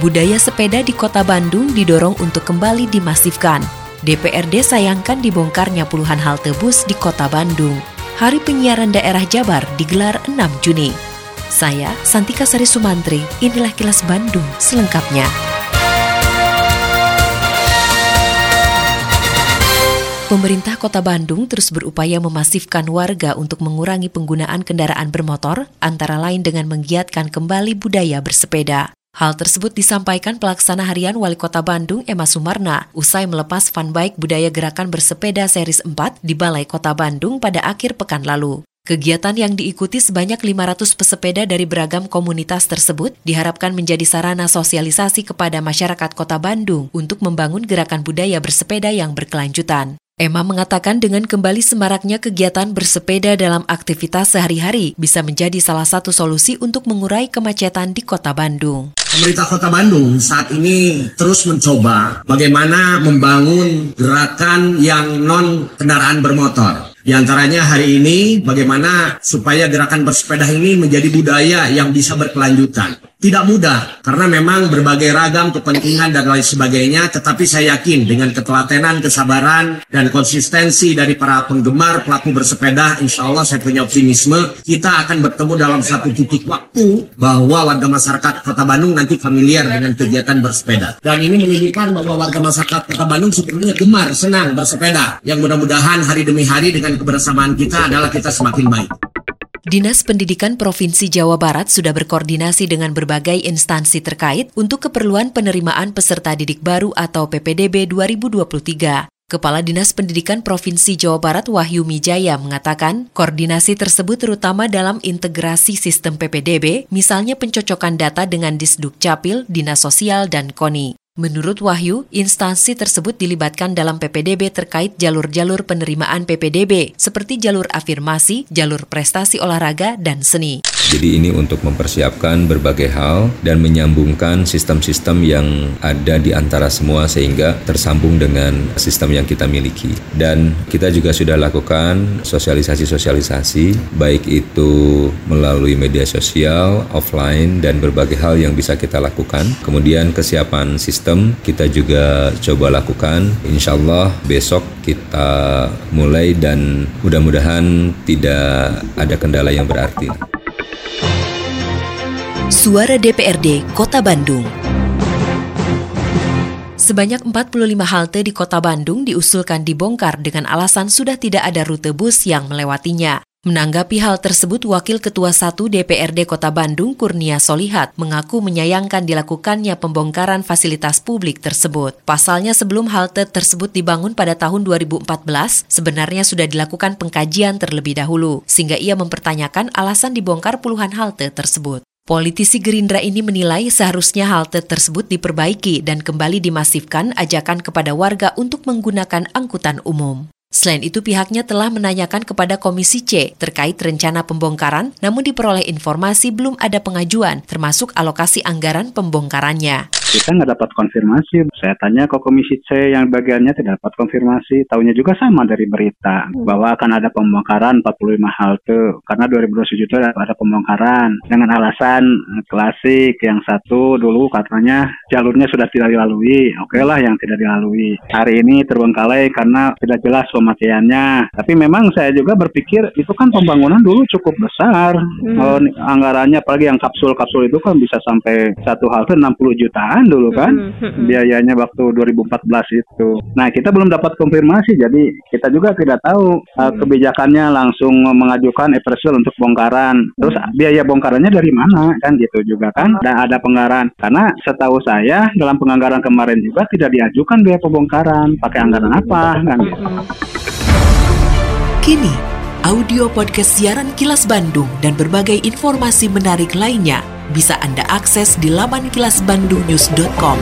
Budaya sepeda di kota Bandung didorong untuk kembali dimasifkan. DPRD sayangkan dibongkarnya puluhan halte bus di kota Bandung. Hari Penyiaran Daerah Jabar digelar 6 Juni. Saya, Santika Sari Sumantri, inilah kilas Bandung selengkapnya. Pemerintah Kota Bandung terus berupaya memasifkan warga untuk mengurangi penggunaan kendaraan bermotor, antara lain dengan menggiatkan kembali budaya bersepeda. Hal tersebut disampaikan pelaksana harian Wali Kota Bandung Emma Sumarna usai melepas fanbike budaya gerakan bersepeda series 4 di Balai Kota Bandung pada akhir pekan lalu. Kegiatan yang diikuti sebanyak 500 pesepeda dari beragam komunitas tersebut diharapkan menjadi sarana sosialisasi kepada masyarakat Kota Bandung untuk membangun gerakan budaya bersepeda yang berkelanjutan. Emma mengatakan dengan kembali semaraknya kegiatan bersepeda dalam aktivitas sehari-hari bisa menjadi salah satu solusi untuk mengurai kemacetan di kota Bandung. Pemerintah Kota Bandung saat ini terus mencoba bagaimana membangun gerakan yang non kendaraan bermotor. Di antaranya hari ini bagaimana supaya gerakan bersepeda ini menjadi budaya yang bisa berkelanjutan. Tidak mudah karena memang berbagai ragam kepentingan dan lain sebagainya tetapi saya yakin dengan ketelatenan, kesabaran dan konsistensi dari para penggemar pelaku bersepeda insya Allah saya punya optimisme kita akan bertemu dalam satu titik waktu bahwa warga masyarakat Kota Bandung nanti familiar dengan kegiatan bersepeda. Dan ini menunjukkan bahwa warga masyarakat Kota Bandung sebenarnya gemar, senang bersepeda. Yang mudah-mudahan hari demi hari dengan kebersamaan kita adalah kita semakin baik. Dinas Pendidikan Provinsi Jawa Barat sudah berkoordinasi dengan berbagai instansi terkait untuk keperluan penerimaan peserta didik baru atau PPDB 2023. Kepala Dinas Pendidikan Provinsi Jawa Barat Wahyu Mijaya mengatakan, koordinasi tersebut terutama dalam integrasi sistem PPDB, misalnya pencocokan data dengan Disduk Capil, Dinas Sosial, dan KONI. Menurut Wahyu, instansi tersebut dilibatkan dalam PPDB terkait jalur-jalur penerimaan PPDB, seperti jalur afirmasi, jalur prestasi olahraga, dan seni. Jadi ini untuk mempersiapkan berbagai hal dan menyambungkan sistem-sistem yang ada di antara semua sehingga tersambung dengan sistem yang kita miliki. Dan kita juga sudah lakukan sosialisasi-sosialisasi, baik itu melalui media sosial, offline, dan berbagai hal yang bisa kita lakukan. Kemudian kesiapan sistem sistem kita juga coba lakukan. Insya Allah besok kita mulai dan mudah-mudahan tidak ada kendala yang berarti. Suara DPRD Kota Bandung. Sebanyak 45 halte di Kota Bandung diusulkan dibongkar dengan alasan sudah tidak ada rute bus yang melewatinya. Menanggapi hal tersebut, Wakil Ketua 1 DPRD Kota Bandung, Kurnia Solihat, mengaku menyayangkan dilakukannya pembongkaran fasilitas publik tersebut. Pasalnya sebelum halte tersebut dibangun pada tahun 2014, sebenarnya sudah dilakukan pengkajian terlebih dahulu, sehingga ia mempertanyakan alasan dibongkar puluhan halte tersebut. Politisi Gerindra ini menilai seharusnya halte tersebut diperbaiki dan kembali dimasifkan ajakan kepada warga untuk menggunakan angkutan umum. Selain itu pihaknya telah menanyakan kepada Komisi C terkait rencana pembongkaran, namun diperoleh informasi belum ada pengajuan, termasuk alokasi anggaran pembongkarannya kita nggak dapat konfirmasi. Saya tanya ke Komisi C yang bagiannya tidak dapat konfirmasi. Tahunya juga sama dari berita bahwa akan ada pembongkaran 45 halte karena 2027 itu ada pembongkaran dengan alasan klasik yang satu dulu katanya jalurnya sudah tidak dilalui. Oke okay lah yang tidak dilalui. Hari ini terbengkalai karena tidak jelas pemakaiannya. Tapi memang saya juga berpikir itu kan pembangunan dulu cukup besar. Hmm. Oh, anggarannya apalagi yang kapsul-kapsul itu kan bisa sampai satu halte 60 jutaan dulu kan mm -hmm. biayanya waktu 2014 itu. Nah kita belum dapat konfirmasi jadi kita juga tidak tahu mm uh, kebijakannya langsung mengajukan appraisal untuk bongkaran. Terus mm biaya bongkarannya dari mana kan gitu juga kan? Dan ada penganggaran karena setahu saya dalam penganggaran kemarin juga tidak diajukan biaya pembongkaran. Pakai anggaran apa kan gitu. Kini audio podcast siaran Kilas Bandung dan berbagai informasi menarik lainnya bisa Anda akses di laman kilasbandungnews.com.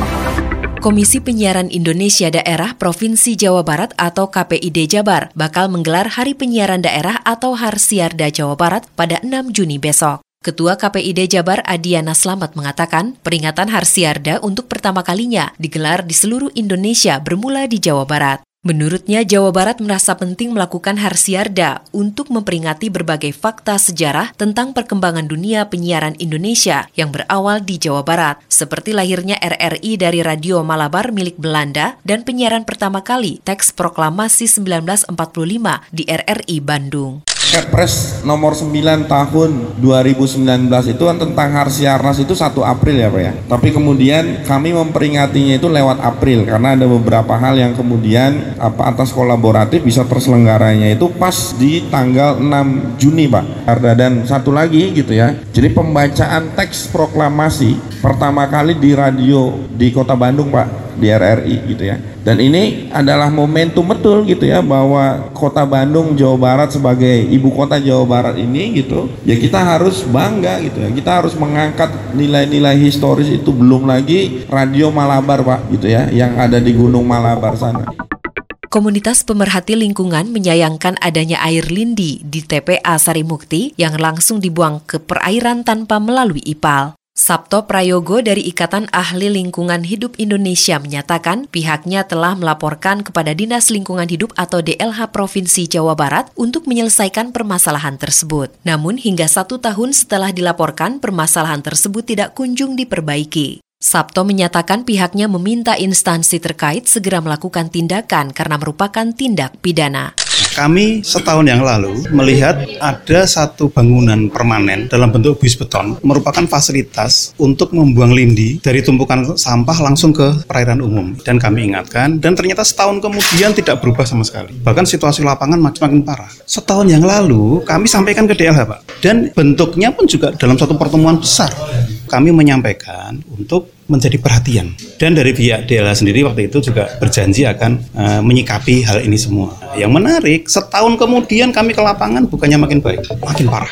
Komisi Penyiaran Indonesia Daerah Provinsi Jawa Barat atau KPID Jabar bakal menggelar Hari Penyiaran Daerah atau Harsiarda Jawa Barat pada 6 Juni besok. Ketua KPID Jabar Adiana Slamet mengatakan peringatan Harsiarda untuk pertama kalinya digelar di seluruh Indonesia bermula di Jawa Barat. Menurutnya, Jawa Barat merasa penting melakukan Harsiarda untuk memperingati berbagai fakta sejarah tentang perkembangan dunia penyiaran Indonesia yang berawal di Jawa Barat, seperti lahirnya RRI dari Radio Malabar milik Belanda dan penyiaran pertama kali teks proklamasi 1945 di RRI Bandung. Kepres nomor 9 tahun 2019 itu kan tentang Harsiarnas itu 1 April ya Pak ya. Tapi kemudian kami memperingatinya itu lewat April karena ada beberapa hal yang kemudian apa atas kolaboratif bisa terselenggaranya itu pas di tanggal 6 Juni Pak. Dan satu lagi gitu ya. Jadi pembacaan teks proklamasi pertama kali di radio di Kota Bandung Pak di RRI gitu ya. Dan ini adalah momentum betul gitu ya bahwa Kota Bandung Jawa Barat sebagai ibu kota Jawa Barat ini gitu ya kita harus bangga gitu ya. Kita harus mengangkat nilai-nilai historis itu belum lagi Radio Malabar Pak gitu ya yang ada di Gunung Malabar sana. Komunitas pemerhati lingkungan menyayangkan adanya air lindi di TPA Sarimukti yang langsung dibuang ke perairan tanpa melalui IPAL. Sabto Prayogo dari Ikatan Ahli Lingkungan Hidup Indonesia menyatakan pihaknya telah melaporkan kepada Dinas Lingkungan Hidup atau DLH Provinsi Jawa Barat untuk menyelesaikan permasalahan tersebut. Namun hingga satu tahun setelah dilaporkan, permasalahan tersebut tidak kunjung diperbaiki. Sabto menyatakan pihaknya meminta instansi terkait segera melakukan tindakan karena merupakan tindak pidana. Kami setahun yang lalu melihat ada satu bangunan permanen dalam bentuk bus beton merupakan fasilitas untuk membuang lindi dari tumpukan sampah langsung ke perairan umum. Dan kami ingatkan, dan ternyata setahun kemudian tidak berubah sama sekali. Bahkan situasi lapangan makin parah. Setahun yang lalu kami sampaikan ke DLH Pak. Dan bentuknya pun juga dalam satu pertemuan besar kami menyampaikan untuk menjadi perhatian. Dan dari pihak DLH sendiri waktu itu juga berjanji akan uh, menyikapi hal ini semua. Yang menarik, setahun kemudian kami ke lapangan bukannya makin baik, makin parah.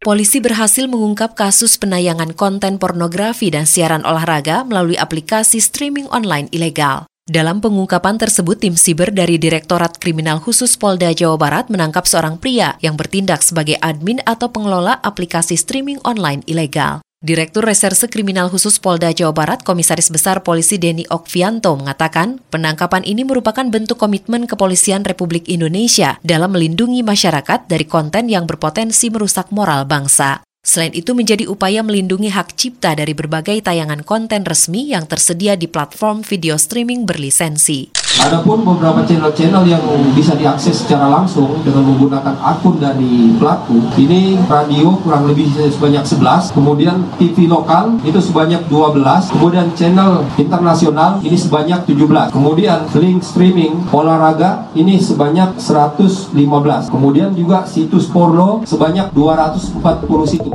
Polisi berhasil mengungkap kasus penayangan konten pornografi dan siaran olahraga melalui aplikasi streaming online ilegal. Dalam pengungkapan tersebut, tim siber dari Direktorat Kriminal Khusus Polda Jawa Barat menangkap seorang pria yang bertindak sebagai admin atau pengelola aplikasi streaming online ilegal. Direktur Reserse Kriminal Khusus Polda Jawa Barat, Komisaris Besar Polisi Denny Okvianto mengatakan, penangkapan ini merupakan bentuk komitmen Kepolisian Republik Indonesia dalam melindungi masyarakat dari konten yang berpotensi merusak moral bangsa. Selain itu menjadi upaya melindungi hak cipta dari berbagai tayangan konten resmi yang tersedia di platform video streaming berlisensi. Adapun beberapa channel-channel yang bisa diakses secara langsung dengan menggunakan akun dari pelaku, ini radio kurang lebih sebanyak 11, kemudian TV lokal itu sebanyak 12, kemudian channel internasional ini sebanyak 17, kemudian link streaming olahraga ini sebanyak 115, kemudian juga situs porno sebanyak 240 situs.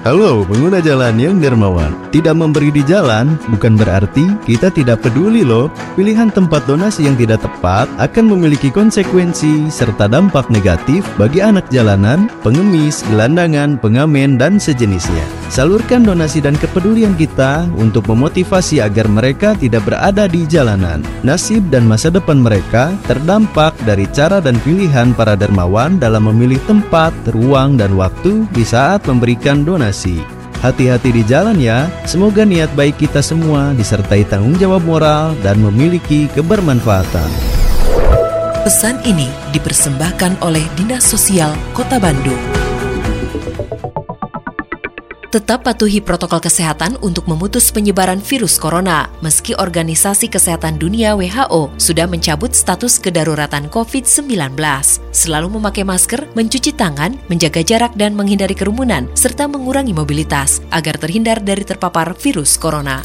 Halo pengguna jalan yang dermawan. Tidak memberi di jalan bukan berarti kita tidak peduli loh. Pilihan tempat donasi yang tidak tepat akan memiliki konsekuensi serta dampak negatif bagi anak jalanan, pengemis, gelandangan, pengamen, dan sejenisnya Salurkan donasi dan kepedulian kita untuk memotivasi agar mereka tidak berada di jalanan Nasib dan masa depan mereka terdampak dari cara dan pilihan para dermawan dalam memilih tempat, ruang, dan waktu di saat memberikan donasi. Hati-hati di jalan ya. Semoga niat baik kita semua disertai tanggung jawab moral dan memiliki kebermanfaatan. Pesan ini dipersembahkan oleh Dinas Sosial Kota Bandung. Tetap patuhi protokol kesehatan untuk memutus penyebaran virus corona. Meski Organisasi Kesehatan Dunia WHO sudah mencabut status kedaruratan COVID-19. Selalu memakai masker, mencuci tangan, menjaga jarak dan menghindari kerumunan, serta mengurangi mobilitas agar terhindar dari terpapar virus corona.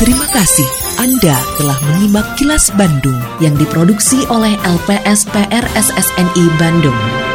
Terima kasih Anda telah menyimak kilas Bandung yang diproduksi oleh LPSPR SSNI Bandung.